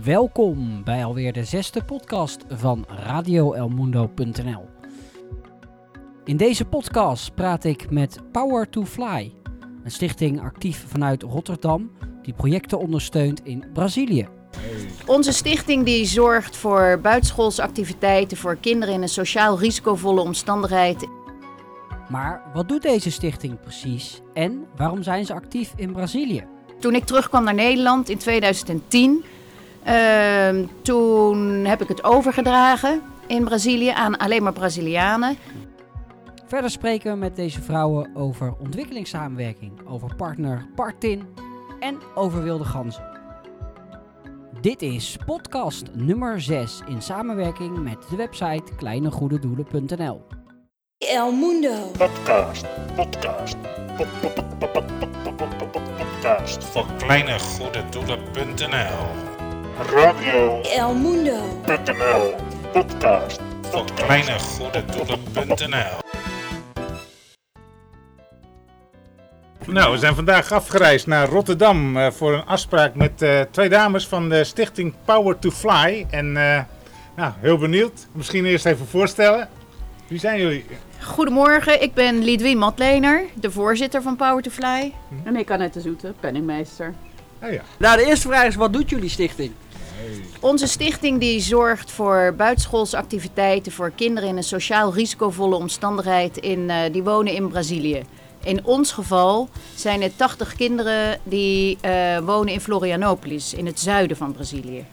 Welkom bij alweer de zesde podcast van radioelmundo.nl. In deze podcast praat ik met Power to Fly, een stichting actief vanuit Rotterdam die projecten ondersteunt in Brazilië. Onze stichting die zorgt voor buitenschoolse activiteiten voor kinderen in een sociaal risicovolle omstandigheid. Maar wat doet deze stichting precies en waarom zijn ze actief in Brazilië? Toen ik terugkwam naar Nederland in 2010, Ehm, toen heb ik het overgedragen in Brazilië aan alleen maar Brazilianen. Verder spreken we met deze vrouwen over ontwikkelingssamenwerking, over partner Partin en over wilde ganzen. Dit is podcast nummer 6 in samenwerking met de website kleinegoededoelen.nl. El Mundo. Podcast, podcast, podcast van kleinegoededoelen.nl radio.nl El Mundo. podcast, Voor kleinegoededoelen.nl. Nou, we zijn vandaag afgereisd naar Rotterdam eh, voor een afspraak met eh, twee dames van de stichting Power to Fly. En eh, nou, heel benieuwd. Misschien eerst even voorstellen. Wie zijn jullie? Goedemorgen, ik ben Lidwien Matlener, de voorzitter van Power to Fly. En ik Annette Zoete, penningmeester. Oh ja. Nou, de eerste vraag is: wat doet jullie stichting? Onze stichting die zorgt voor buitenschoolse activiteiten voor kinderen in een sociaal risicovolle omstandigheid in, eh, die wonen in Brazilië. In ons geval zijn het 80 kinderen die eh, wonen in Florianopolis, in het zuiden van Brazilië.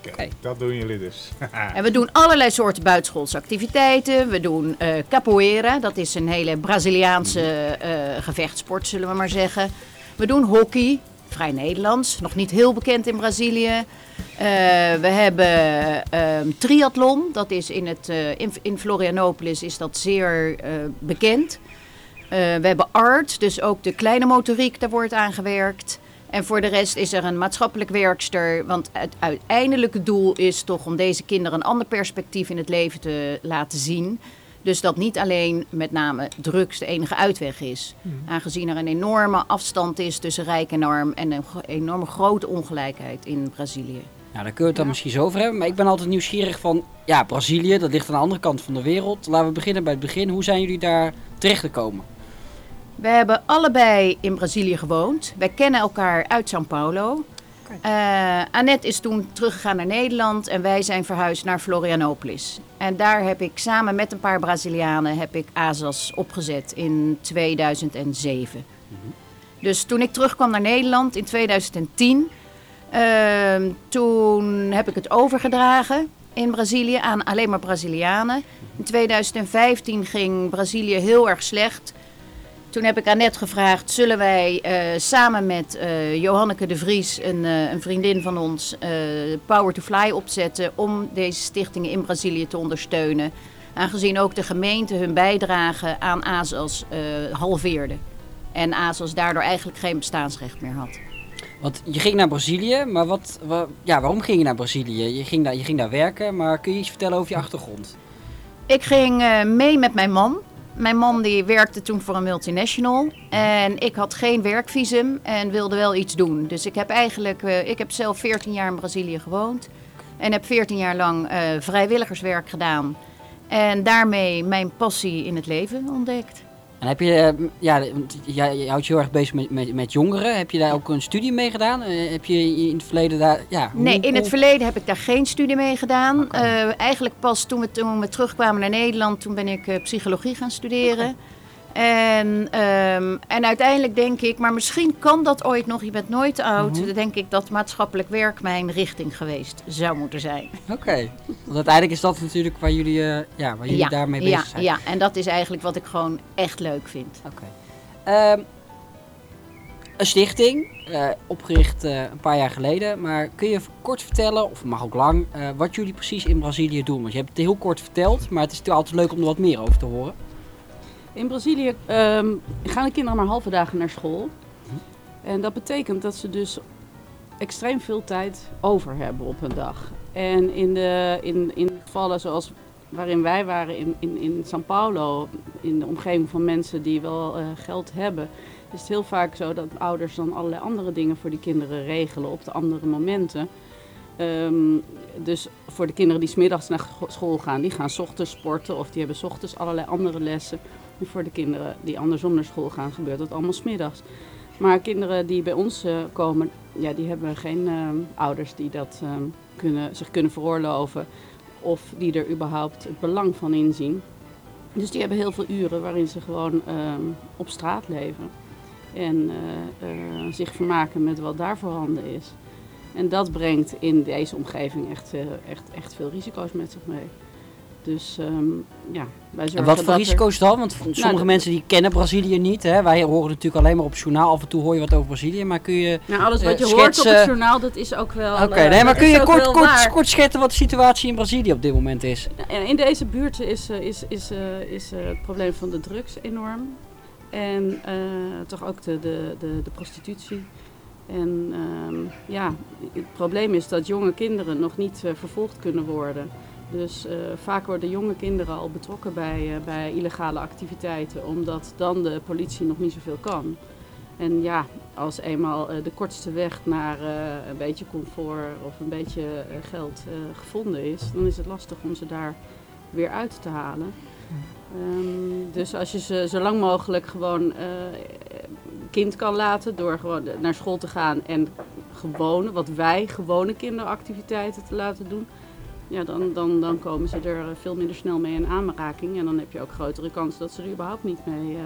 Kijk, dat doen jullie dus. En we doen allerlei soorten buitenschoolse activiteiten. We doen eh, capoeira, dat is een hele Braziliaanse eh, gevechtsport, zullen we maar zeggen. We doen hockey, vrij Nederlands, nog niet heel bekend in Brazilië. Eh, we hebben ehm, triathlon, dat is in, het, eh, in, in Florianopolis is dat zeer eh, bekend. We hebben art, dus ook de kleine motoriek, daar wordt aan gewerkt. En voor de rest is er een maatschappelijk werkster. Want het uiteindelijke doel is toch om deze kinderen een ander perspectief in het leven te laten zien. Dus dat niet alleen met name drugs de enige uitweg is. Aangezien er een enorme afstand is tussen rijk en arm en een enorme grote ongelijkheid in Brazilië. Nou, daar kunnen we het dan misschien zo over hebben. Maar ik ben altijd nieuwsgierig van, ja, Brazilië, dat ligt aan de andere kant van de wereld. Laten we beginnen bij het begin. Hoe zijn jullie daar terechtgekomen? We hebben allebei in Brazilië gewoond. Wij kennen elkaar uit São Paulo. Eh, Annette is toen teruggegaan naar Nederland en wij zijn verhuisd naar Florianopolis. En daar heb ik samen met een paar Brazilianen heb ik ASAS opgezet in 2007. Dus toen ik terugkwam naar Nederland in 2010, ehm, toen heb ik het overgedragen in Brazilië aan alleen maar Brazilianen. In 2015 ging Brazilië heel erg slecht. Toen heb ik Annette gevraagd, zullen wij eh, samen met eh, Johanneke de Vries, een, eh, een vriendin van ons, Power to Fly opzetten om deze stichtingen in Brazilië te ondersteunen. Aangezien ook de gemeente hun bijdrage aan ASAS halveerde. En ASAS daardoor eigenlijk geen bestaansrecht meer had. Want je ging naar Brazilië, maar wat, wa- ja, waarom ging je naar Brazilië? Je ging, daar, je ging daar werken, maar kun je iets vertellen over je achtergrond? Ik ging mee met mijn man. Mijn man die werkte toen voor een multinational. En ik had geen werkvisum en wilde wel iets doen. Dus ik heb eigenlijk, eh, ik heb zelf 14 jaar in Brazilië gewoond. En heb 14 jaar lang eh, vrijwilligerswerk gedaan. En daarmee mijn passie in het leven ontdekt. En heb je, eh, ja, je houdt je heel erg bezig met, met, met jongeren. Heb je daar ook een studie mee gedaan? Eh, heb je in het verleden daar, ja... hoe- Nee, in het verleden heb ik daar geen studie mee gedaan. Eh, eigenlijk pas toen we, toen we terugkwamen naar Nederland, toen ben ik psychologie gaan studeren. En, ehm, en uiteindelijk denk ik, maar misschien kan dat ooit nog, je bent nooit oud. Dan denk ik dat maatschappelijk werk mijn richting geweest zou moeten zijn. Oké, want uiteindelijk is dat natuurlijk waar jullie, eh, ja, waar jullie daarmee bezig ja, zijn. ja, en dat is eigenlijk wat ik gewoon echt leuk vind. Oké. Ehm, een stichting, eh, opgericht eh, een paar jaar geleden. Maar kun je kort vertellen, of mag ook lang, wat jullie precies in Brazilië doen? Want je hebt het heel kort verteld, maar het is natuurlijk altijd leuk om er wat meer over te horen. In Brazilië ehm, gaan de kinderen maar halve dagen naar school. En dat betekent dat ze dus extreem veel tijd over hebben op een dag. En in, de, in, in gevallen zoals waarin wij waren in, in, in São Paulo, in de omgeving van mensen die wel eh, geld hebben, is het heel vaak zo dat ouders dan allerlei andere dingen voor die kinderen regelen op de andere momenten. Ehm, dus voor de kinderen die smiddags naar school gaan, die gaan ochtends sporten of die hebben ochtends allerlei andere lessen. Voor de kinderen die andersom naar school gaan, gebeurt dat allemaal smiddags. Maar kinderen die bij ons eh, komen, ja, die hebben geen ehm, ouders die dat ehm, kunnen, zich kunnen veroorloven. Of die er überhaupt het belang van inzien. Dus die hebben heel veel uren waarin ze gewoon ehm, op straat leven. En eh, eh, zich vermaken met wat daar voorhanden is. En dat brengt in deze omgeving echt, eh, echt, echt veel risico's met zich mee. Dus ehm, ja, wij zorgen En wat voor dat risico's dan? Want sommige dat- mensen die kennen Brazilië niet. Hè? Wij horen natuurlijk alleen maar op het journaal. Af en toe hoor je wat over Brazilië. Maar kun je... Nou, alles wat eh, je hoort op het journaal, dat is ook wel. Oké, eh, nee, maar kun je kort, kort, kort schetsen wat de situatie in Brazilië op dit moment is? En In deze buurt is, eh, is, is, eh, is eh, het probleem van de drugs enorm. En eh, toch ook de, de, de, de prostitutie. En ehm, ja, het probleem is dat jonge kinderen nog niet eh, vervolgd kunnen worden. Dus eh, vaak worden jonge kinderen al betrokken bij, eh, bij illegale activiteiten, omdat dan de politie nog niet zoveel kan. En ja, als eenmaal eh, de kortste weg naar een beetje comfort of een beetje geld gevonden is, dan is het lastig om ze daar weer uit te halen. Ehm, dus als je ze zo lang mogelijk gewoon kind kan laten door gewoon naar school te gaan en gewone, wat wij gewone kinderactiviteiten te laten doen, ja, dan, dan, dan komen ze er veel minder snel mee in aanraking. En dan heb je ook grotere kans dat ze er überhaupt niet mee eh,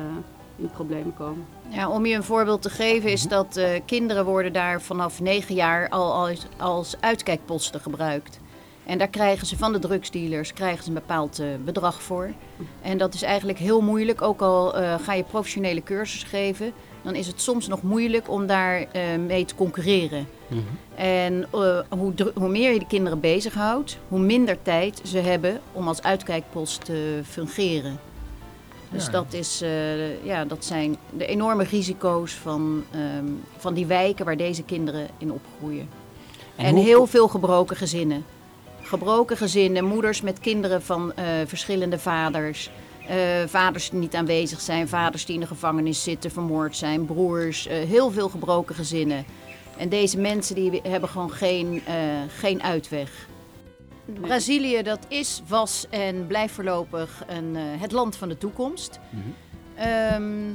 in problemen komen. Ja, om je een voorbeeld te geven is dat eh, kinderen worden daar vanaf negen jaar al als, als uitkijkposten gebruikt. En daar krijgen ze van de drugsdealers krijgen ze een bepaald eh, bedrag voor. En dat is eigenlijk heel moeilijk. Ook al eh, ga je professionele cursus geven, dan is het soms nog moeilijk om daar eh, mee te concurreren. En eh, hoe, hoe meer je de kinderen bezighoudt, hoe minder tijd ze hebben om als uitkijkpost te fungeren. Dus Ja. dat, is, eh, ja, dat zijn de enorme risico's van, ehm, van die wijken waar deze kinderen in opgroeien. En, hoe- heel veel gebroken gezinnen. Gebroken gezinnen, moeders met kinderen van verschillende vaders. Eh, vaders die niet aanwezig zijn, vaders die in de gevangenis zitten, vermoord zijn, broers. eh, heel veel gebroken gezinnen. En deze mensen die hebben gewoon geen, eh, geen uitweg. Brazilië, dat is, was en blijft voorlopig een, eh, het land van de toekomst. Ehm,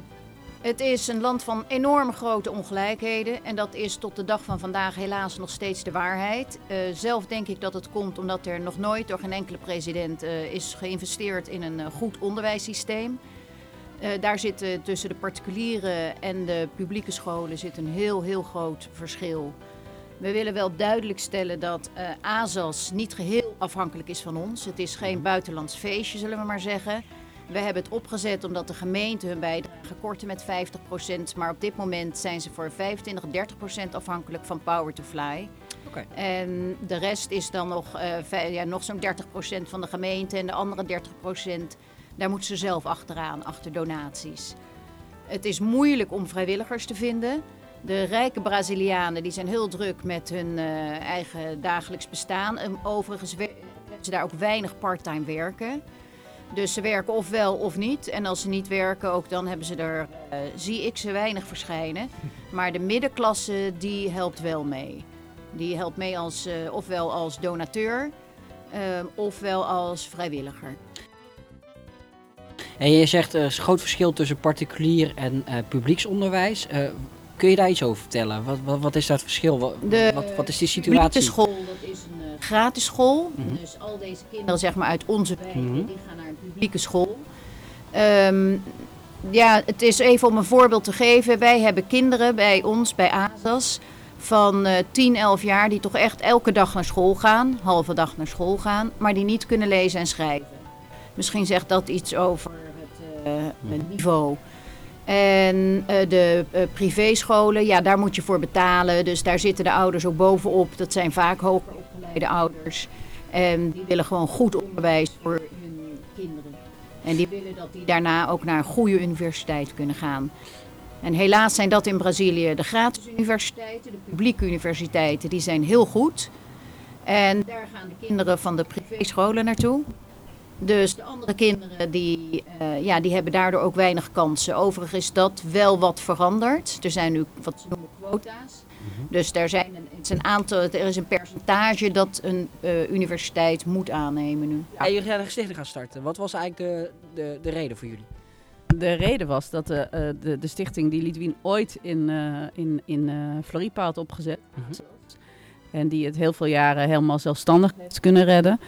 het is een land van enorm grote ongelijkheden. En dat is tot de dag van vandaag helaas nog steeds de waarheid. Eh, zelf denk ik dat het komt omdat er nog nooit door geen enkele president eh, is geïnvesteerd in een eh, goed onderwijssysteem. Daar zit tussen de particuliere en de publieke scholen zit een heel, heel groot verschil. We willen wel duidelijk stellen dat ASAS niet geheel afhankelijk is van ons. Het is geen buitenlands feestje, zullen we maar zeggen. We hebben het opgezet omdat de gemeente hun bijdrage korten met 50%. Maar op dit moment zijn ze voor 25, 30% afhankelijk van Power to Fly. Oké. En de rest is dan nog, eh, ja, nog zo'n 30% van de gemeente. En de andere 30% daar moeten ze zelf achteraan, achter donaties. Het is moeilijk om vrijwilligers te vinden. De rijke Brazilianen die zijn heel druk met hun eh, eigen dagelijks bestaan. En overigens hebben ze daar ook weinig parttime werken. Dus ze werken of wel of niet. En als ze niet werken, ook dan hebben ze er, eh, zie ik ze weinig verschijnen. Maar de middenklasse, die helpt wel mee. Die helpt mee als, eh, ofwel als donateur, eh, ofwel als vrijwilliger. En je zegt er is een groot verschil tussen particulier en eh, publieksonderwijs. Eh, kun je daar iets over vertellen? Wat, wat, wat is dat verschil? Wat, De wat, wat is die Publieke situatie? school, dat is een gratis school. Mhm. Dus al deze kinderen zeg maar, uit onze wijken, Mhm. die gaan naar een publieke school. Ehm, ja, het is even om een voorbeeld te geven. Wij hebben kinderen bij ons, bij ASAS, van eh 10, 11 jaar... die toch echt elke dag naar school gaan, halve dag naar school gaan... maar die niet kunnen lezen en schrijven. Misschien zegt dat iets over het, eh, het niveau. En eh, de eh, privéscholen, ja, daar moet je voor betalen. Dus daar zitten de ouders ook bovenop. Dat zijn vaak hoger opgeleide ouders. En die willen gewoon goed onderwijs voor hun kinderen. En die willen dat die daarna ook naar een goede universiteit kunnen gaan. En helaas zijn dat in Brazilië de gratis universiteiten, de publieke universiteiten, die zijn heel goed. En daar gaan de kinderen van de privéscholen naartoe. Dus de andere kinderen die, eh, ja, die hebben daardoor ook weinig kansen. Overigens is dat wel wat veranderd. Er zijn nu wat ze noemen quota's. Dus er, zijn een, het is een aantal, er is een percentage dat een eh, universiteit moet aannemen nu. Ja, jullie zijn een gestichting gaan starten. Wat was eigenlijk de, de, de reden voor jullie? De reden was dat de, eh, de, de stichting die Lidwien ooit in, eh, in, in eh, Floripa had opgezet. Mhm. En die het heel veel jaren helemaal zelfstandig heeft kunnen redden.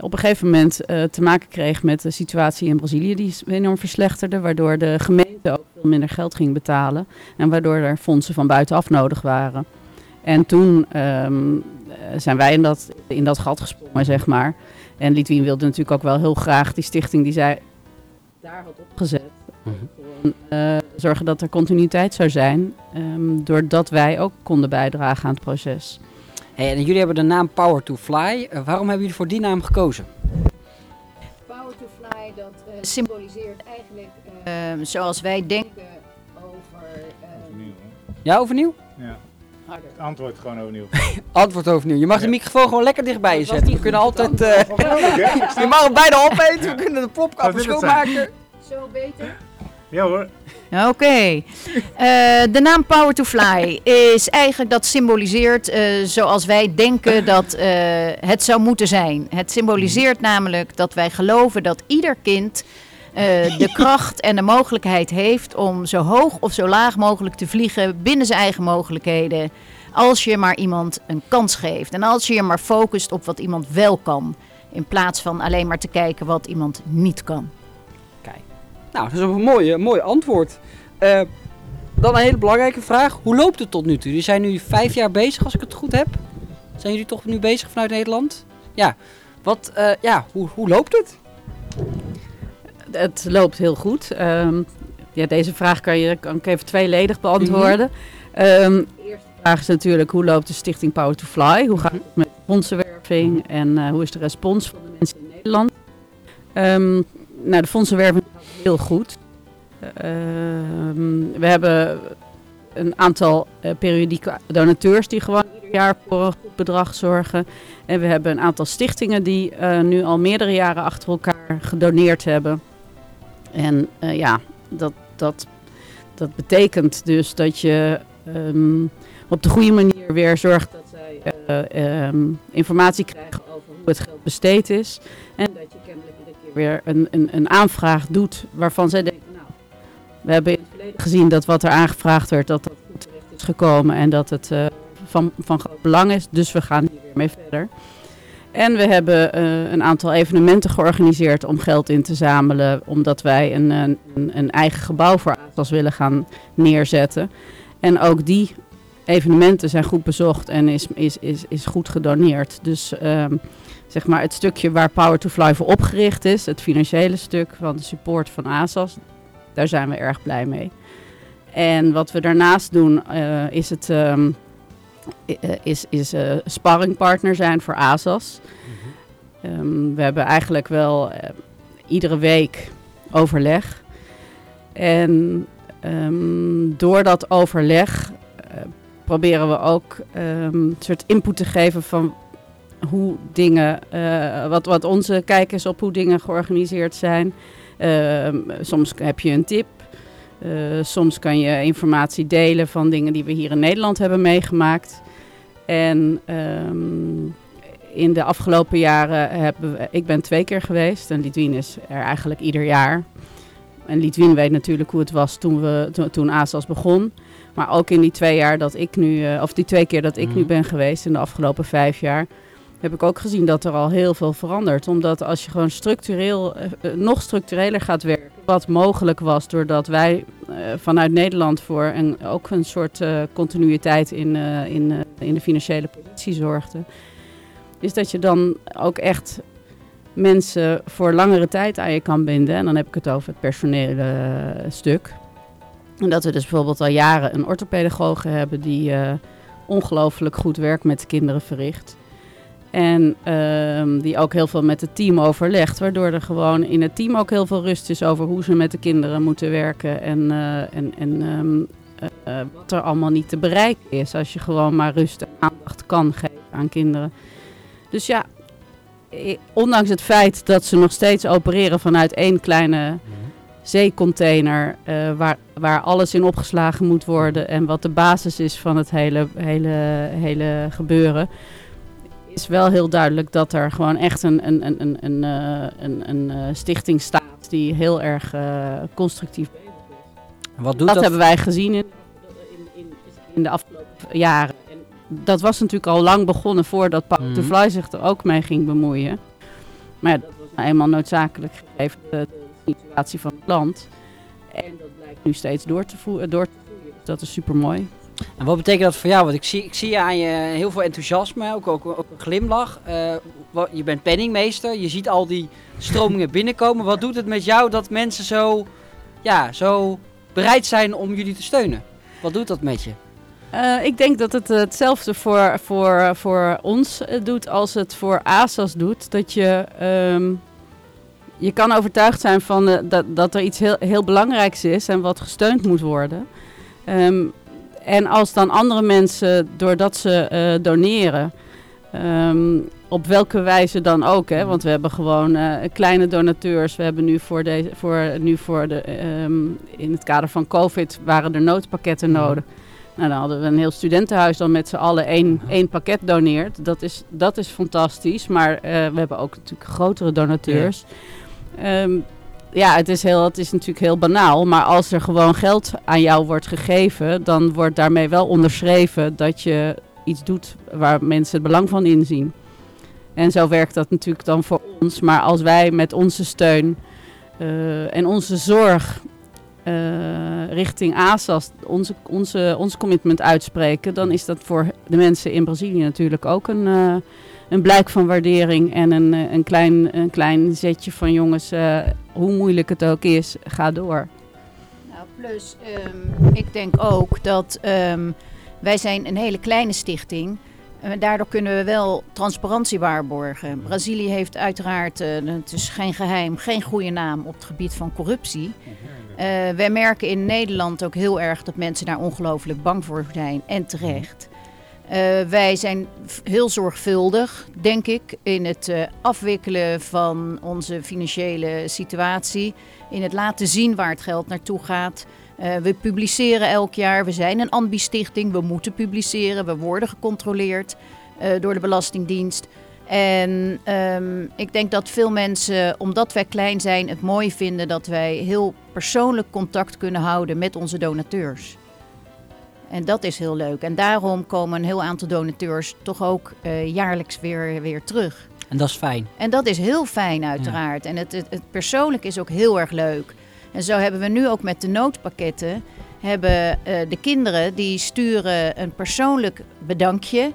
Op een gegeven moment eh, te maken kreeg met de situatie in Brazilië die enorm verslechterde. Waardoor de gemeente ook veel minder geld ging betalen. En waardoor er fondsen van buitenaf nodig waren. En toen ehm, eh, zijn wij in dat, in dat gat gesprongen, zeg maar. En Lidwien wilde natuurlijk ook wel heel graag die stichting die zij daar had opgezet. Gewoon, eh, zorgen dat er continuïteit zou zijn. ehm, doordat wij ook konden bijdragen aan het proces. Hey, en jullie hebben de naam Power to Fly. Eh, waarom hebben jullie voor die naam gekozen? Power to Fly, dat eh, symboliseert eigenlijk zoals wij denken over... eh, Overnieuw, hè? Ja, overnieuw? Harder. Het antwoord gewoon overnieuw. Antwoord overnieuw. Je mag de microfoon gewoon lekker dichtbij je zetten. We kunnen het altijd... eh, hè? je mag hem bijna opeten. We kunnen de plopkap Wat wil het zijn? schoonmaken. Zo beter? Ja hoor. Oké. Eh, de naam Power to Fly is eigenlijk dat symboliseert eh, zoals wij denken dat eh, het zou moeten zijn. Het symboliseert namelijk dat wij geloven dat ieder kind eh, de kracht en de mogelijkheid heeft om zo hoog of zo laag mogelijk te vliegen binnen zijn eigen mogelijkheden. Als je maar iemand een kans geeft. En als je je maar focust op wat iemand wel kan. In plaats van alleen maar te kijken wat iemand niet kan. Nou, dat is een mooi, mooi antwoord. Eh, dan een hele belangrijke vraag. Hoe loopt het tot nu toe? Jullie zijn nu vijf jaar bezig, als ik het goed heb. Zijn jullie toch nu bezig vanuit Nederland? Ja. Wat, eh, ja, hoe, hoe loopt het? Het loopt heel goed. Ehm, ja, deze vraag kan, je, kan ik even tweeledig beantwoorden. Ehm, de eerste vraag is natuurlijk hoe loopt de stichting Power to Fly? Hoe gaat het met fondsenwerving en eh, hoe is de respons van de mensen in Nederland? Ehm, nou, de fondsenwerving gaat heel goed. We hebben een aantal eh, periodieke donateurs die gewoon ieder jaar voor een goed bedrag zorgen. En we hebben een aantal stichtingen die eh, nu al meerdere jaren achter elkaar gedoneerd hebben. En eh, ja, dat, dat, dat betekent dus dat je ehm, op de goede manier weer zorgt dat zij eh, ehm, informatie krijgen over hoe het geld besteed is. En dat je kennelijk iedere keer weer een, een, een aanvraag doet waarvan zij denken, nou, we hebben in het verleden gezien dat wat er aangevraagd werd, dat dat goed terecht is gekomen en dat het eh, van, van groot belang is. Dus we gaan hier weer mee verder. En we hebben eh, een aantal evenementen georganiseerd om geld in te zamelen, omdat wij een, een, een eigen gebouw voor ASAS willen gaan neerzetten. En ook die evenementen zijn goed bezocht en is, is, is, is goed gedoneerd. Dus ehm, zeg maar het stukje waar Power to Fly voor opgericht is, het financiële stuk van de support van ASAS, daar zijn we erg blij mee. En wat we daarnaast doen, eh, is het ehm, eh, is, is eh, sparringpartner zijn voor ASAS. Ehm, we hebben eigenlijk wel eh, iedere week overleg. En ehm, door dat overleg eh, proberen we ook ehm, een soort input te geven van hoe dingen, eh, wat, wat onze kijk is op hoe dingen georganiseerd zijn. Soms heb je een tip. Eh, soms kan je informatie delen van dingen die we hier in Nederland hebben meegemaakt. En ehm, in de afgelopen jaren hebben we, ik ben twee keer geweest en Lidwien is er eigenlijk ieder jaar. En Lidwien weet natuurlijk hoe het was toen, we, to- toen ASAS begon. Maar ook in die twee jaar dat ik nu, eh, of die twee keer dat ik nu Mhm. ben geweest in de afgelopen vijf jaar, heb ik ook gezien dat er al heel veel verandert. Omdat als je gewoon structureel, eh, nog structureler gaat werken, wat mogelijk was doordat wij eh, vanuit Nederland voor een, ook een soort eh, continuïteit in, eh, in, in de financiële positie zorgden, is dat je dan ook echt mensen voor langere tijd aan je kan binden. En dan heb ik het over het personele stuk. En dat we dus bijvoorbeeld al jaren een orthopedagoge hebben die ongelooflijk goed werk met de kinderen verricht. En ehm, die ook heel veel met het team overlegt. Waardoor er gewoon in het team ook heel veel rust is over hoe ze met de kinderen moeten werken. En, eh, en, en ehm, eh, eh, wat er allemaal niet te bereiken is. Als je gewoon maar rust en aandacht kan geven aan kinderen. Dus ja, ondanks het feit dat ze nog steeds opereren vanuit één kleine zeecontainer eh, waar, waar alles in opgeslagen moet worden en wat de basis is van het hele, hele, hele gebeuren, is wel heel duidelijk dat er gewoon echt een, een, een, een, een, eh, een, een eh, stichting staat die heel erg eh, constructief bezig is. Wat doet dat, dat? hebben wij gezien in, in, in, de afgelopen jaren. En dat was natuurlijk al lang begonnen voordat Power to Mhm. Fly zich er ook mee ging bemoeien. Maar ja, dat was nou eenmaal noodzakelijk gegeven de, de situatie van het land. En dat blijkt nu steeds door te voeren. Door te voeren. Dus dat is super mooi. En wat betekent dat voor jou? Want ik zie, ik zie aan je heel veel enthousiasme, ook, ook, een glimlach. Eh, wa- je bent penningmeester, je ziet al die stromingen binnenkomen. Wat doet het met jou dat mensen zo, ja, zo bereid zijn om jullie te steunen? Wat doet dat met je? Eh, ik denk dat het hetzelfde voor, voor, voor ons eh, doet als het voor ASAS doet. Dat je, ehm, je kan overtuigd zijn van, dat, dat er iets heel, heel belangrijks is en wat gesteund moet worden. Ehm, en als dan andere mensen, doordat ze eh, doneren, ehm, op welke wijze dan ook, hè, want we hebben gewoon eh, kleine donateurs. We hebben nu voor, deze, voor, nu voor de, ehm, in het kader van COVID waren er noodpakketten Mhm. nodig. Nou, dan hadden we een heel studentenhuis dan met z'n allen één, één pakket doneert. Dat is, dat is fantastisch, maar eh, we hebben ook natuurlijk grotere donateurs. Ja. Ja, het is, heel, het is natuurlijk heel banaal, maar als er gewoon geld aan jou wordt gegeven, dan wordt daarmee wel onderschreven dat je iets doet waar mensen het belang van inzien. En zo werkt dat natuurlijk dan voor ons. Maar als wij met onze steun uh, en onze zorg uh, richting ASAS onze, onze, ons commitment uitspreken, dan is dat voor de mensen in Brazilië natuurlijk ook een, uh, een blijk van waardering en een, een, klein, een klein zetje van jongens, uh, hoe moeilijk het ook is, ga door. Nou, plus, um, ik denk ook dat um, wij zijn een hele kleine stichting uh, daardoor kunnen we wel transparantie waarborgen. Brazilië heeft uiteraard, uh, het is geen geheim, geen goede naam op het gebied van corruptie. Wij merken in Nederland ook heel erg dat mensen daar ongelooflijk bang voor zijn en terecht. Uh, wij zijn heel zorgvuldig, denk ik, in het uh, afwikkelen van onze financiële situatie. In het laten zien waar het geld naartoe gaat. Uh, we publiceren elk jaar. We zijn een ambi-stichting. We moeten publiceren. We worden gecontroleerd door de Belastingdienst. En um, ik denk dat veel mensen, omdat wij klein zijn, het mooi vinden dat wij heel persoonlijk contact kunnen houden met onze donateurs. En dat is heel leuk. En daarom komen een heel aantal donateurs toch ook uh, jaarlijks weer, weer terug. En dat is fijn. En dat is heel fijn, uiteraard. Ja. En het, het, het, persoonlijk is ook heel erg leuk. En zo hebben we nu ook met de noodpakketten. Hebben uh, de kinderen die sturen een persoonlijk bedankje.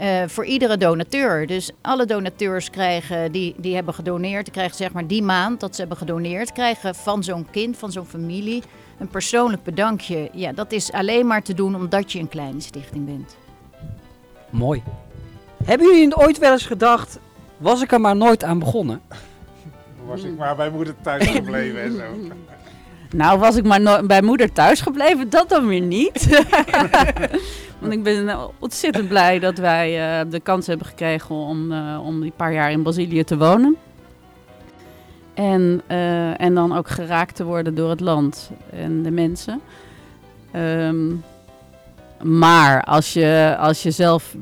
Uh, voor iedere donateur. Dus alle donateurs krijgen, die, die hebben gedoneerd, krijgen zeg maar die maand dat ze hebben gedoneerd, krijgen van zo'n kind, van zo'n familie, een persoonlijk bedankje. Ja, dat is alleen maar te doen omdat je een kleine stichting bent. Mooi. Hebben jullie ooit wel eens gedacht, was ik er maar nooit aan begonnen? Was ik maar bij moeder thuis gebleven en zo. Nou, was ik maar no bij moeder thuis gebleven, dat dan weer niet. Want ik ben ontzettend blij dat wij uh, de kans hebben gekregen om, uh, om die paar jaar in Brazilië te wonen. En, uh, en dan ook geraakt te worden door het land en de mensen. Um, maar als je, als je zelf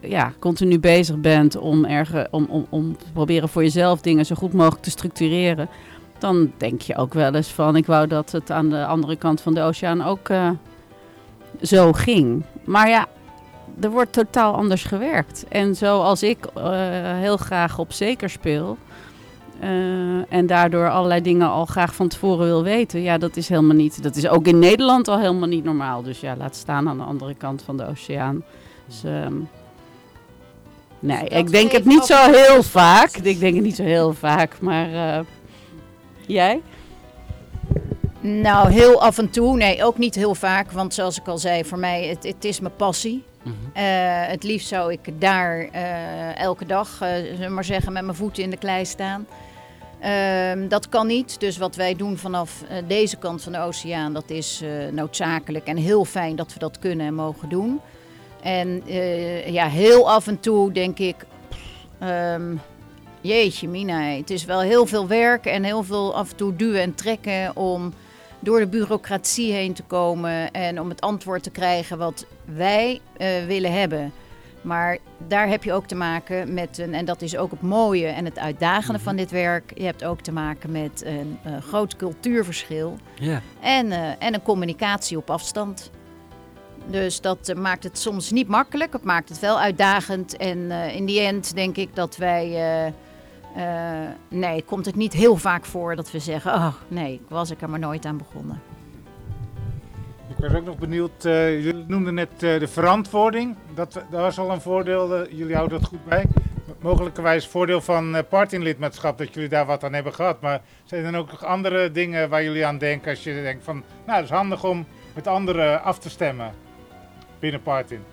ja, continu bezig bent om, om, om, om te proberen voor jezelf dingen zo goed mogelijk te structureren, dan denk je ook wel eens van ik wou dat het aan de andere kant van de oceaan ook uh, zo ging. Maar ja, er wordt totaal anders gewerkt. En zoals ik uh, heel graag op zeker speel. Uh, en daardoor allerlei dingen al graag van tevoren wil weten. Ja, dat is helemaal niet. Dat is ook in Nederland al helemaal niet normaal. Dus ja, laat staan aan de andere kant van de oceaan. Dus, um, nee, dus ik denk het niet zo heel vaak. Ik denk het niet zo heel vaak. Maar uh, jij? Nou, heel af en toe. Nee, ook niet heel vaak. Want zoals ik al zei, voor mij, het, het is mijn passie. -hmm. uh, het liefst zou ik daar uh, elke dag, uh, maar zeggen, met mijn voeten in de klei staan. Uh, dat kan niet. Dus wat wij doen vanaf deze kant van de oceaan, dat is noodzakelijk en heel fijn dat we dat kunnen en mogen doen. En ja, heel af en toe denk ik, Ehm, jeetje, Mina, het is wel heel veel werk en heel veel af en toe duwen en trekken om door de bureaucratie heen te komen en om het antwoord te krijgen wat wij eh, willen hebben. Maar daar heb je ook te maken met een, en dat is ook het mooie en het uitdagende van dit werk. Je hebt ook te maken met een eh, groot cultuurverschil en, eh, en een communicatie op afstand. Dus dat eh, maakt het soms niet makkelijk, het maakt het wel uitdagend. En in die end denk ik dat wij. nee, komt het niet heel vaak voor dat we zeggen: Oh nee, was ik er maar nooit aan begonnen. Ik was ook nog benieuwd, eh, jullie noemden net eh, de verantwoording. Dat, dat was al een voordeel, eh, jullie houden dat goed bij. Mogelijkerwijs voordeel van partylidmaatschap dat jullie daar wat aan hebben gehad. Maar zijn er dan ook nog andere dingen waar jullie aan denken als je denkt van... Nou, het is handig om met anderen af te stemmen binnen Partin.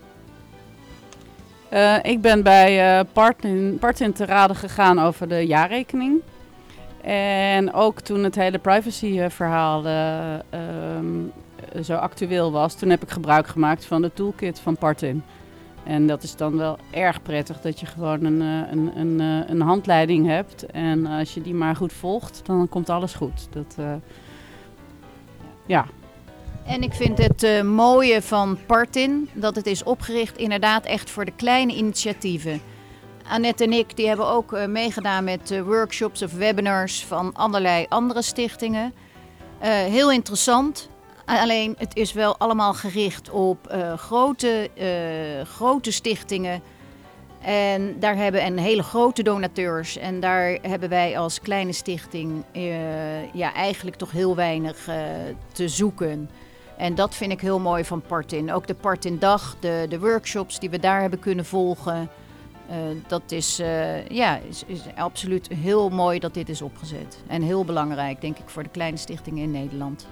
Eh, ik ben bij eh Partin, Partin te raden gegaan over de jaarrekening. En ook toen het hele privacy-verhaal ehm, zo actueel was, toen heb ik gebruik gemaakt van de toolkit van Partin. En dat is dan wel erg prettig dat je gewoon een, eh, een, een, eh, een handleiding hebt. En als je die maar goed volgt, dan komt alles goed. Dat, eh, ja, En ik vind het eh, mooie van Partin dat het is opgericht inderdaad echt voor de kleine initiatieven. Annette en ik die hebben ook eh, meegedaan met eh, workshops of webinars van allerlei andere stichtingen. Eh, heel interessant. Alleen het is wel allemaal gericht op eh, grote, eh, grote stichtingen. En daar hebben en hele grote donateurs. En daar hebben wij als kleine stichting eh, ja, eigenlijk toch heel weinig te zoeken. En dat vind ik heel mooi van Partin. Ook de Partin Dag, de, de workshops die we daar hebben kunnen volgen. dat is, ja, is, is absoluut heel mooi dat dit is opgezet. En heel belangrijk, denk ik, voor de kleine stichtingen in Nederland.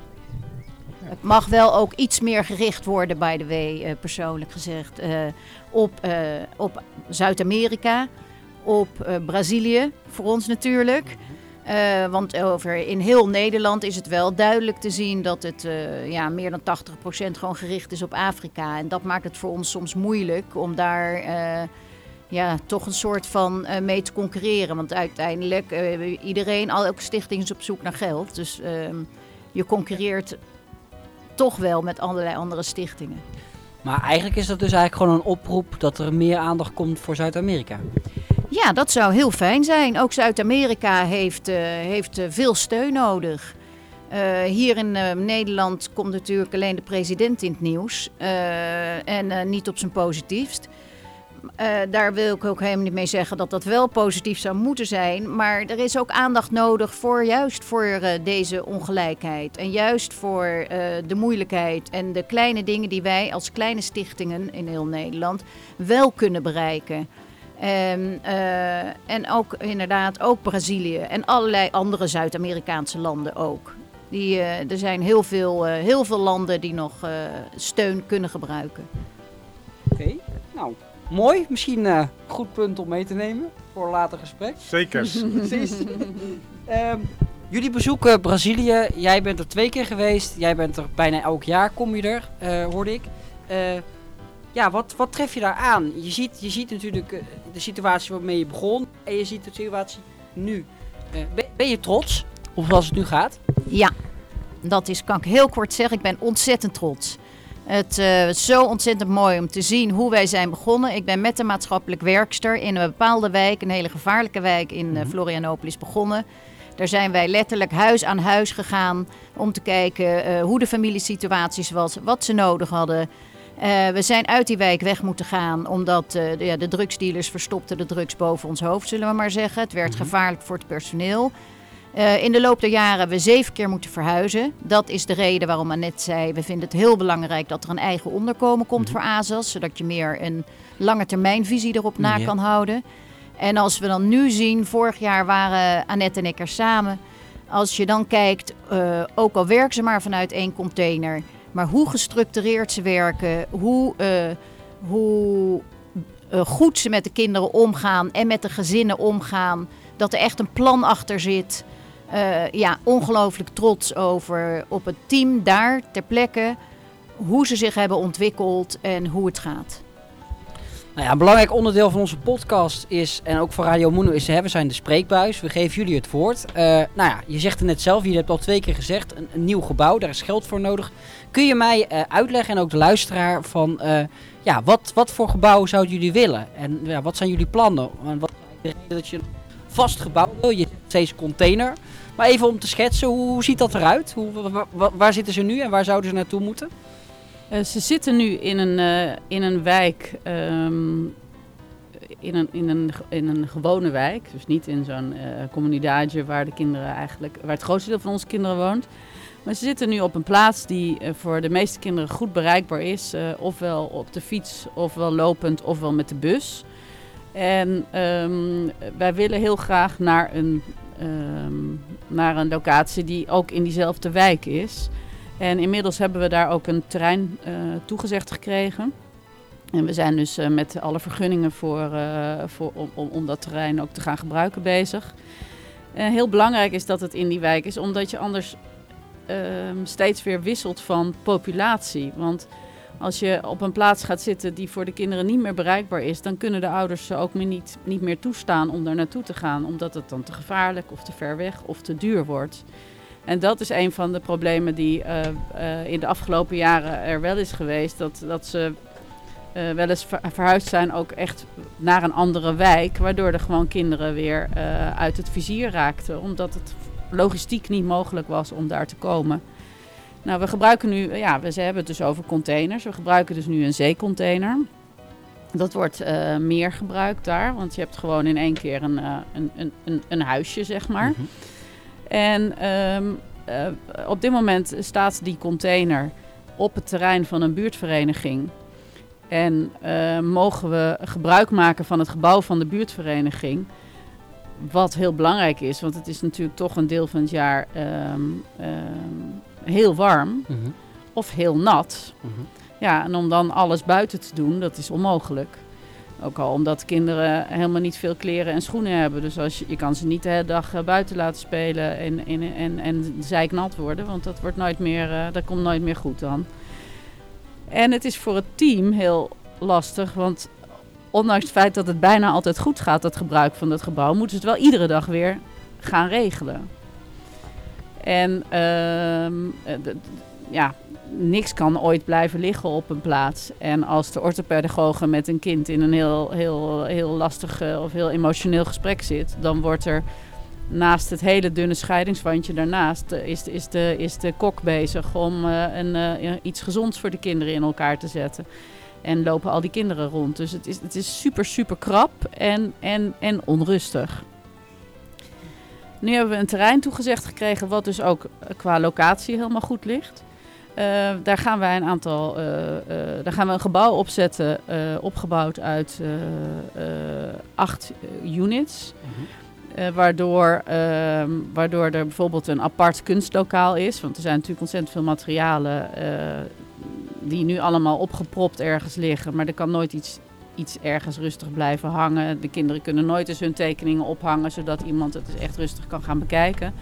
Het mag wel ook iets meer gericht worden, by the way, eh, persoonlijk gezegd, eh, op, eh, op Zuid-Amerika, op Brazilië, voor ons natuurlijk. Eh, want over in heel Nederland is het wel duidelijk te zien dat het ja, meer dan 80% gewoon gericht is op Afrika. En dat maakt het voor ons soms moeilijk om daar ja, toch een soort van mee te concurreren. Want uiteindelijk, iedereen, al elke stichting is op zoek naar geld. Dus ehm, je concurreert toch wel met allerlei andere stichtingen. Maar eigenlijk is dat dus eigenlijk gewoon een oproep dat er meer aandacht komt voor Zuid-Amerika. Ja, dat zou heel fijn zijn. Ook Zuid-Amerika heeft, eh, heeft eh, veel steun nodig. Eh, hier in Nederland komt natuurlijk alleen de president in het nieuws. en niet op zijn positiefst. Eh, daar wil ik ook helemaal niet mee zeggen dat dat wel positief zou moeten zijn. Maar er is ook aandacht nodig voor juist voor eh, deze ongelijkheid. En juist voor eh, de moeilijkheid en de kleine dingen die wij als kleine stichtingen in heel Nederland wel kunnen bereiken. En, eh, en ook inderdaad ook Brazilië en allerlei andere Zuid-Amerikaanse landen ook. Die, er zijn heel veel, heel veel landen die nog steun kunnen gebruiken. Oké, nou, mooi. Misschien een goed punt om mee te nemen voor een later gesprek. Zeker. Precies. Ehm, jullie bezoeken Brazilië. Jij bent er twee keer geweest. Jij bent er bijna elk jaar, kom je er, eh, hoorde ik. Eh, ja, wat, wat tref je daar aan? Je ziet, je ziet natuurlijk eh, de situatie waarmee je begon. En je ziet de situatie nu. Eh, ben, ben je trots? Of zoals het nu gaat? Ja, dat is, kan ik heel kort zeggen. Ik ben ontzettend trots. Het eh, is zo ontzettend mooi om te zien hoe wij zijn begonnen. Ik ben met een maatschappelijk werkster in een bepaalde wijk, een hele gevaarlijke wijk in eh, Florianopolis begonnen. Daar zijn wij letterlijk huis aan huis gegaan om te kijken eh, hoe de familiesituaties was, wat ze nodig hadden. We zijn uit die wijk weg moeten gaan omdat de, ja, de drugsdealers verstopten de drugs boven ons hoofd, zullen we maar zeggen. Het werd gevaarlijk voor het personeel. Eh, in de loop der jaren hebben we zeven keer moeten verhuizen. Dat is de reden waarom Annette zei... we vinden het heel belangrijk dat er een eigen onderkomen komt voor ASAS... zodat je meer een lange termijnvisie erop na Ja. kan houden. En als we dan nu zien, vorig jaar waren Annette en ik er samen... als je dan kijkt, eh, ook al werken ze maar vanuit één container... maar hoe gestructureerd ze werken, hoe, eh, hoe goed ze met de kinderen omgaan... en met de gezinnen omgaan, dat er echt een plan achter zit... Eh, ja, ongelooflijk trots over op het team daar ter plekke. Hoe ze zich hebben ontwikkeld en hoe het gaat. Nou ja, een belangrijk onderdeel van onze podcast is, en ook voor Radio Moeno is, we zijn de spreekbuis. We geven jullie het woord. Eh, nou ja, je zegt het net zelf, je hebt al twee keer gezegd, een, nieuw gebouw, daar is geld voor nodig. Kun je mij eh, uitleggen, en ook de luisteraar, van ja, wat, wat voor gebouw zouden jullie willen? En ja, wat zijn jullie plannen? En wat de reden dat je een vast gebouw wil? Je steeds container. Maar even om te schetsen, hoe, ziet dat eruit? Hoe, wa- wa- waar zitten ze nu en waar zouden ze naartoe moeten? Eh, ze zitten nu in een, eh, in een wijk, ehm, in, een, in, een, in een gewone wijk. Dus niet in zo'n comunidade waar de kinderen eigenlijk, waar het grootste deel van onze kinderen woont. Maar ze zitten nu op een plaats die voor de meeste kinderen goed bereikbaar is. ofwel op de fiets, ofwel lopend, ofwel met de bus. En ehm, wij willen heel graag naar een, ehm, naar een locatie die ook in diezelfde wijk is. En inmiddels hebben we daar ook een terrein eh, toegezegd gekregen. En we zijn dus eh, met alle vergunningen voor, eh, voor, om, om, om dat terrein ook te gaan gebruiken bezig. Heel belangrijk is dat het in die wijk is, omdat je anders ehm, steeds weer wisselt van populatie. Want als je op een plaats gaat zitten die voor de kinderen niet meer bereikbaar is, dan kunnen de ouders ze ook niet, niet meer toestaan om daar naartoe te gaan, omdat het dan te gevaarlijk of te ver weg of te duur wordt. En dat is een van de problemen die eh, in de afgelopen jaren er wel is geweest. Dat, dat ze eh, wel eens ver- verhuisd zijn ook echt naar een andere wijk. Waardoor er gewoon kinderen weer uit het vizier raakten. Omdat het logistiek niet mogelijk was om daar te komen. Nou, we gebruiken nu, ja, we ze hebben het dus over containers. We gebruiken dus nu een zeecontainer. Dat wordt eh, meer gebruikt daar, want je hebt gewoon in één keer een, eh, een, een, een, huisje, zeg maar. Mhm. En ehm, eh, op dit moment staat die container op het terrein van een buurtvereniging. En mogen we gebruik maken van het gebouw van de buurtvereniging. Wat heel belangrijk is, want het is natuurlijk toch een deel van het jaar ehm, ehm, heel warm Mhm. of heel nat. Mhm. Ja, en om dan alles buiten te doen, dat is onmogelijk. Ook al omdat kinderen helemaal niet veel kleren en schoenen hebben. Dus als je, je kan ze niet de hele dag eh, buiten laten spelen en, en, en, en zeiknat worden. Want dat, wordt nooit meer, eh, dat komt nooit meer goed dan. En het is voor het team heel lastig. Want ondanks het feit dat het bijna altijd goed gaat, dat gebruik van dat gebouw, moeten ze het wel iedere dag weer gaan regelen. En ehm, eh, ja, niks kan ooit blijven liggen op een plaats. En als de orthopedagoge met een kind in een heel, heel, heel lastig eh, of heel emotioneel gesprek zit, dan wordt er naast het hele dunne scheidingswandje daarnaast, eh, is, de- is, de, is de kok bezig om een, iets gezonds voor de kinderen in elkaar te zetten. En lopen al die kinderen rond. Dus het is, het is super, super krap en, en, en onrustig. Nu hebben we een terrein toegezegd gekregen, wat dus ook eh, qua locatie helemaal goed ligt. Eh, daar gaan wij een aantal, eh, eh, daar gaan we een gebouw opzetten, opgebouwd uit acht units. Mhm. Waardoor, ehm, waardoor er bijvoorbeeld een apart kunstlokaal is. Want er zijn natuurlijk ontzettend veel materialen die nu allemaal opgepropt ergens liggen. Maar er kan nooit iets, iets ergens rustig blijven hangen. De kinderen kunnen nooit eens hun tekeningen ophangen, zodat iemand het dus echt rustig kan gaan bekijken.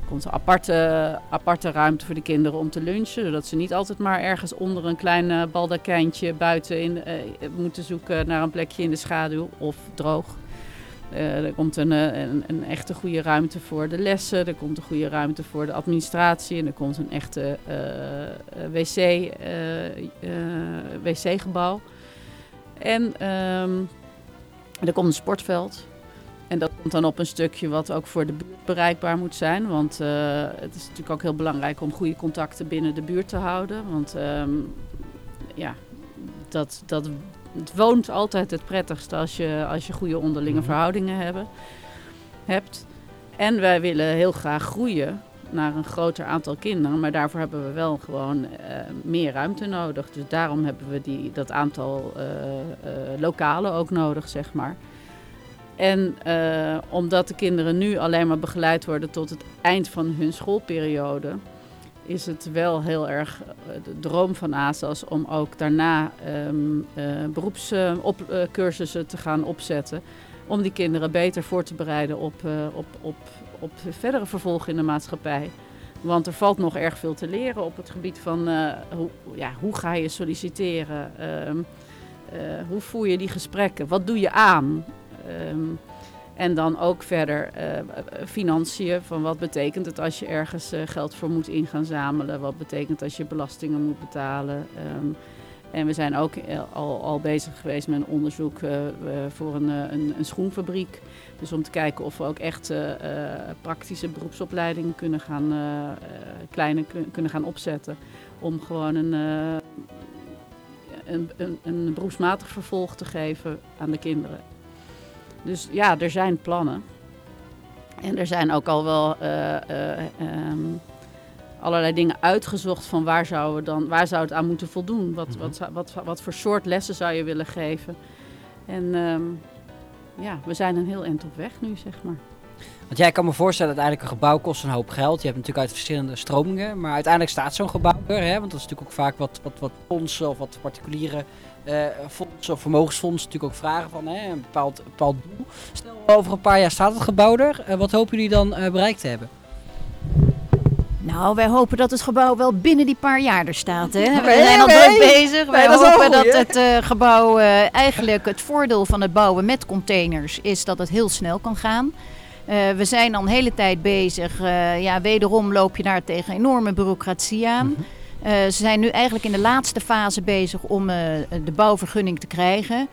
Er komt een aparte, aparte ruimte voor de kinderen om te lunchen. Zodat ze niet altijd maar ergens onder een klein eh, baldakijntje buiten in, eh, moeten zoeken naar een plekje in de schaduw of droog. Eh, er komt een, een, een echte goede ruimte voor de lessen. Er komt een goede ruimte voor de administratie. En er komt een echte wc, wc-gebouw. En ehm, er komt een sportveld. En dat komt dan op een stukje wat ook voor de buurt bereikbaar moet zijn. Want eh, het is natuurlijk ook heel belangrijk om goede contacten binnen de buurt te houden. Want ehm, ja, dat, dat, het woont altijd het prettigste als je, als je goede onderlinge Mhm. verhoudingen hebben, hebt. En wij willen heel graag groeien naar een groter aantal kinderen. Maar daarvoor hebben we wel gewoon eh, meer ruimte nodig. Dus daarom hebben we die, dat aantal eh, lokalen ook nodig, zeg maar. En omdat de kinderen nu alleen maar begeleid worden tot het eind van hun schoolperiode, is het wel heel erg de droom van ASAS om ook daarna ehm beroepscursussen te gaan opzetten. Om die kinderen beter voor te bereiden op, eh, op, op, op verdere vervolg in de maatschappij. Want er valt nog erg veel te leren op het gebied van eh, hoe, ja, hoe ga je solliciteren. Ehm, hoe voer je die gesprekken? Wat doe je aan? Ehm, en dan ook verder eh, financiën. Van wat betekent het als je ergens eh, geld voor moet in gaan zamelen? Wat betekent als je belastingen moet betalen? Ehm, en we zijn ook al, al bezig geweest met een onderzoek voor een, een, een, schoenfabriek. Dus om te kijken of we ook echt praktische beroepsopleidingen kunnen gaan, kleine kunnen gaan opzetten. Om gewoon een, een, een, een beroepsmatig vervolg te geven aan de kinderen. Dus ja, er zijn plannen. En er zijn ook al wel um, allerlei dingen uitgezocht van waar zou, we dan, waar zou het aan moeten voldoen. Wat, mm wat, wat, wat, voor soort lessen zou je willen geven. En um, ja, we zijn een heel eind op weg nu, zeg maar. Want jij kan me voorstellen, uiteindelijk een gebouw kost een hoop geld. Je hebt natuurlijk uit verschillende stromingen. Maar uiteindelijk staat zo'n gebouw er. Hè? Want dat is natuurlijk ook vaak wat, wat, wat fondsen of wat particuliere uh, fondsen of vermogensfondsen natuurlijk ook vragen van hè, een bepaald, bepaald doel. Stel, over een paar jaar staat het gebouw er. Uh, wat hopen jullie dan uh, bereikt te hebben? Nou, wij hopen dat het gebouw wel binnen die paar jaar er staat. Hè? We zijn al druk bezig. wij hopen dat het uh, gebouw uh, eigenlijk het voordeel van het bouwen met containers is dat het heel snel kan gaan. Uh, we zijn al een hele tijd bezig. ja, wederom loop je daar tegen enorme bureaucratie aan. Mm -hmm. Uh, ze zijn nu eigenlijk in de laatste fase bezig om uh, de bouwvergunning te krijgen.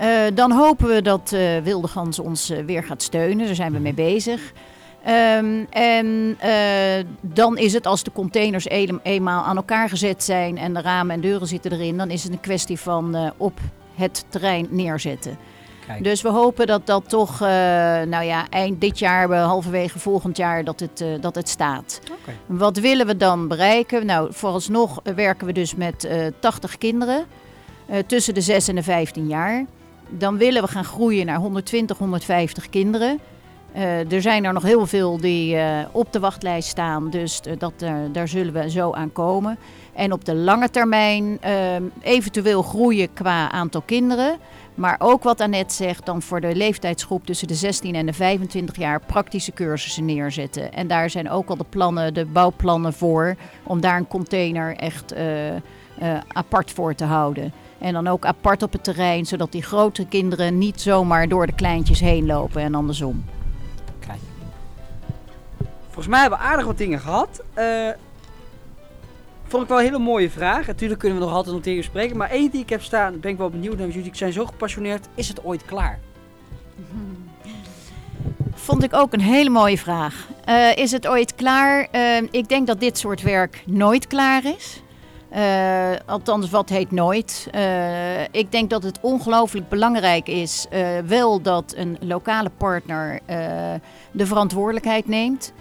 Uh, dan hopen we dat Wilde Gans ons weer gaat steunen. Daar zijn we mee bezig. Um, en dan is het als de containers eenmaal aan elkaar gezet zijn en de ramen en deuren zitten erin, dan is het een kwestie van op het terrein neerzetten. Dus we hopen dat dat toch, uh, nou ja, eind dit jaar, halverwege volgend jaar, dat het, dat het staat. Okay. Wat willen we dan bereiken? Nou, vooralsnog werken we dus met uh, 80 kinderen tussen de 6 en de 15 jaar. Dan willen we gaan groeien naar 120, 150 kinderen. Er zijn er nog heel veel die op de wachtlijst staan, dus dat, daar zullen we zo aan komen. En op de lange termijn eventueel groeien qua aantal kinderen. Maar ook wat Annette zegt, dan voor de leeftijdsgroep tussen de 16 en de 25 jaar praktische cursussen neerzetten. En daar zijn ook al de plannen, de bouwplannen voor, om daar een container echt apart voor te houden. En dan ook apart op het terrein, zodat die grote kinderen niet zomaar door de kleintjes heen lopen en andersom. Volgens mij hebben we aardig wat dingen gehad. Uh, Vond ik wel een hele mooie vraag. Natuurlijk kunnen we nog altijd nog tegen spreken. Maar één die ik heb staan, ben ik wel benieuwd naar jullie. zijn zo gepassioneerd. Is het ooit klaar? Vond ik ook een hele mooie vraag. Uh, is het ooit klaar? Uh, ik denk dat dit soort werk nooit klaar is. Althans, wat heet nooit? ik denk dat het ongelooflijk belangrijk is, wel dat een lokale partner de verantwoordelijkheid neemt.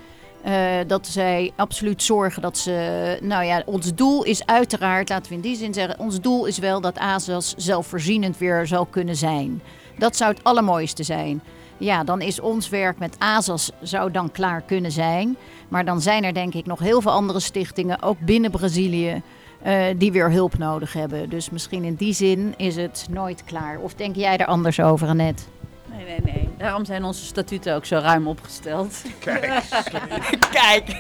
Uh, dat zij absoluut zorgen dat ze. Nou ja, ons doel is uiteraard, laten we in die zin zeggen, ons doel is wel dat ASAS zelfvoorzienend weer zal kunnen zijn. Dat zou het allermooiste zijn. Ja, dan is ons werk met ASAS zou dan klaar kunnen zijn. Maar dan zijn er denk ik nog heel veel andere stichtingen, ook binnen Brazilië, uh, die weer hulp nodig hebben. Dus misschien in die zin is het nooit klaar. Of denk jij er anders over, Annette? Nee, nee, nee. Daarom zijn onze statuten ook zo ruim opgesteld. Kijk. Kijk.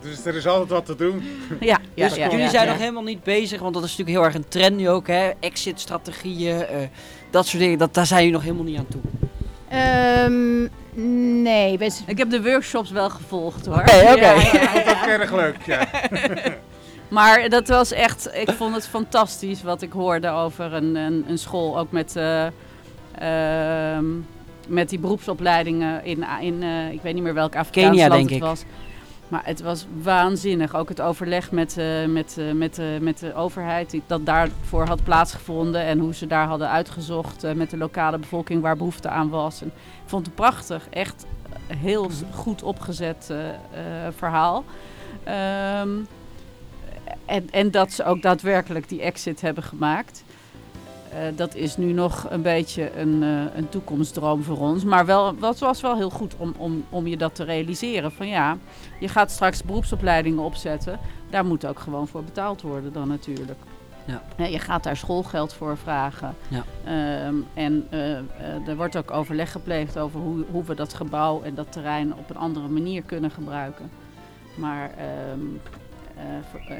Dus er is altijd wat te doen. Ja, ja, dus ja jullie ja, zijn ja. nog helemaal niet bezig, want dat is natuurlijk heel erg een trend nu ook, hè? Exit-strategieën, uh, dat soort dingen, dat, daar zijn jullie nog helemaal niet aan toe. Um, nee. We... Ik heb de workshops wel gevolgd hoor. Oké, oké. Okay. Ja, dat is erg leuk, ja. maar dat was echt, ik vond het fantastisch wat ik hoorde over een, een, een school, ook met... Uh, met die beroepsopleidingen in, in uh, ik weet niet meer welk Afrikaans Kenia, land denk het ik. was. Maar het was waanzinnig. Ook het overleg met, uh, met, uh, met, met de overheid die dat daarvoor had plaatsgevonden. En hoe ze daar hadden uitgezocht met de lokale bevolking waar behoefte aan was. En ik vond het prachtig. Echt heel goed opgezet verhaal. Um, en, en dat ze ook daadwerkelijk die exit hebben gemaakt. Uh, dat is nu nog een beetje een, uh, een toekomstdroom voor ons. Maar wel, dat was wel heel goed om, om, om je dat te realiseren. Van ja, je gaat straks beroepsopleidingen opzetten. Daar moet ook gewoon voor betaald worden dan natuurlijk. Ja. Je gaat daar schoolgeld voor vragen. Ja. Um, en er wordt ook overleg gepleegd over hoe, hoe we dat gebouw en dat terrein op een andere manier kunnen gebruiken. Maar um,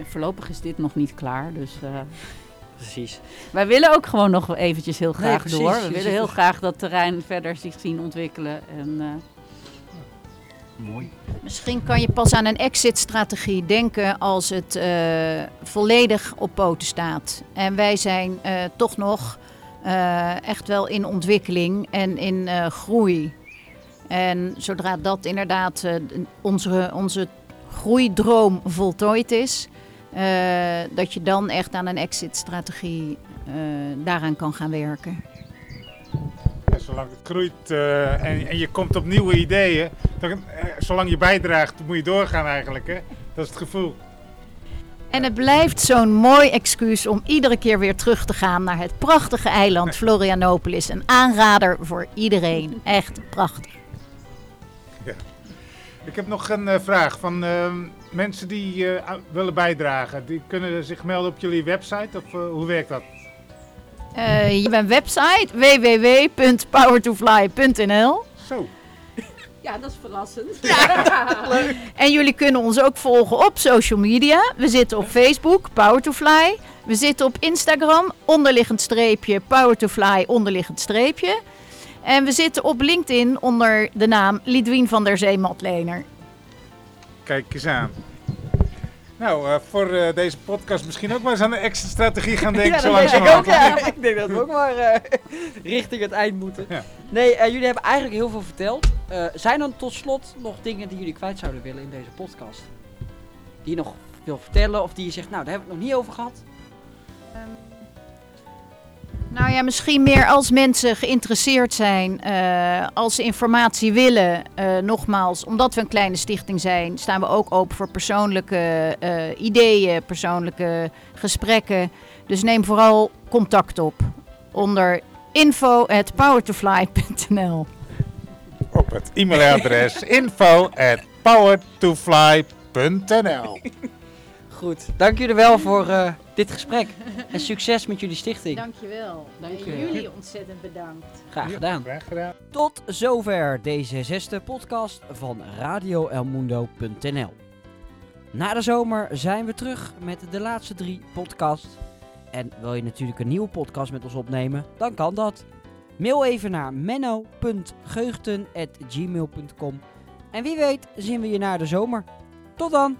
voorlopig is dit nog niet klaar. Dus precies. Wij willen ook gewoon nog eventjes heel graag precies. door. We willen heel graag dat terrein verder zich zien ontwikkelen. En, eh, Mooi. Misschien kan je pas aan een exit-strategie denken als het eh, volledig op poten staat. En wij zijn eh, toch nog eh, echt wel in ontwikkeling en in eh, groei. En zodra dat inderdaad eh, onze, onze groeidroom voltooid is, dat je dan echt aan een exit-strategie eh, daaraan kan gaan werken. Ja, zolang het groeit eh, en, en je komt op nieuwe ideeën, dan, eh, zolang je bijdraagt, moet je doorgaan eigenlijk. Hè? Dat is het gevoel. En het blijft zo'n mooi excuus om iedere keer weer terug te gaan naar het prachtige eiland Florianopolis. Een aanrader voor iedereen. Echt prachtig. Ik heb nog een eh, vraag van eh, mensen die eh, willen bijdragen. Die kunnen zich melden op jullie website of eh, hoe werkt dat? Eh, je hebt een website www.powertofly.nl Zo. ja, dat is verrassend. En jullie kunnen ons ook volgen op social media. We zitten op Facebook, Power to Fly. We zitten op Instagram, onderliggend streepje, Power to Fly, onderliggend streepje. En we zitten op LinkedIn onder de naam Lidwien van der Zee Matlener. Kijk eens aan. Nou, eh, voor eh, deze podcast misschien ook maar eens aan de exit strategie gaan denken. Ja, zo dat denk ik ook. Ja. Ik denk dat we ook maar eh, richting het eind moeten. Ja. Nee, eh, jullie hebben eigenlijk heel veel verteld. Eh, zijn er tot slot nog dingen die jullie kwijt zouden willen in deze podcast? Die je nog wil vertellen of die je zegt, nou, daar hebben we het nog niet over gehad? Nou ja, misschien meer als mensen geïnteresseerd zijn, eh, als ze informatie willen. eh, nogmaals, omdat we een kleine stichting zijn, staan we ook open voor persoonlijke eh, ideeën, persoonlijke gesprekken. Dus neem vooral contact op onder info@powertofly.nl. Op het e-mailadres info at powertofly.nl Goed, dank jullie wel voor eh, dit gesprek. En succes met jullie stichting. Dankjewel. Dank En je. jullie ontzettend bedankt. Graag gedaan. Graag gedaan. Tot zover deze zesde podcast van radioelmundo.nl. Na de zomer zijn we terug met de laatste drie podcasts. En wil je natuurlijk een nieuwe podcast met ons opnemen, dan kan dat. Mail even naar menno.geugten.gmail.com En wie weet zien we je na de zomer. Tot dan!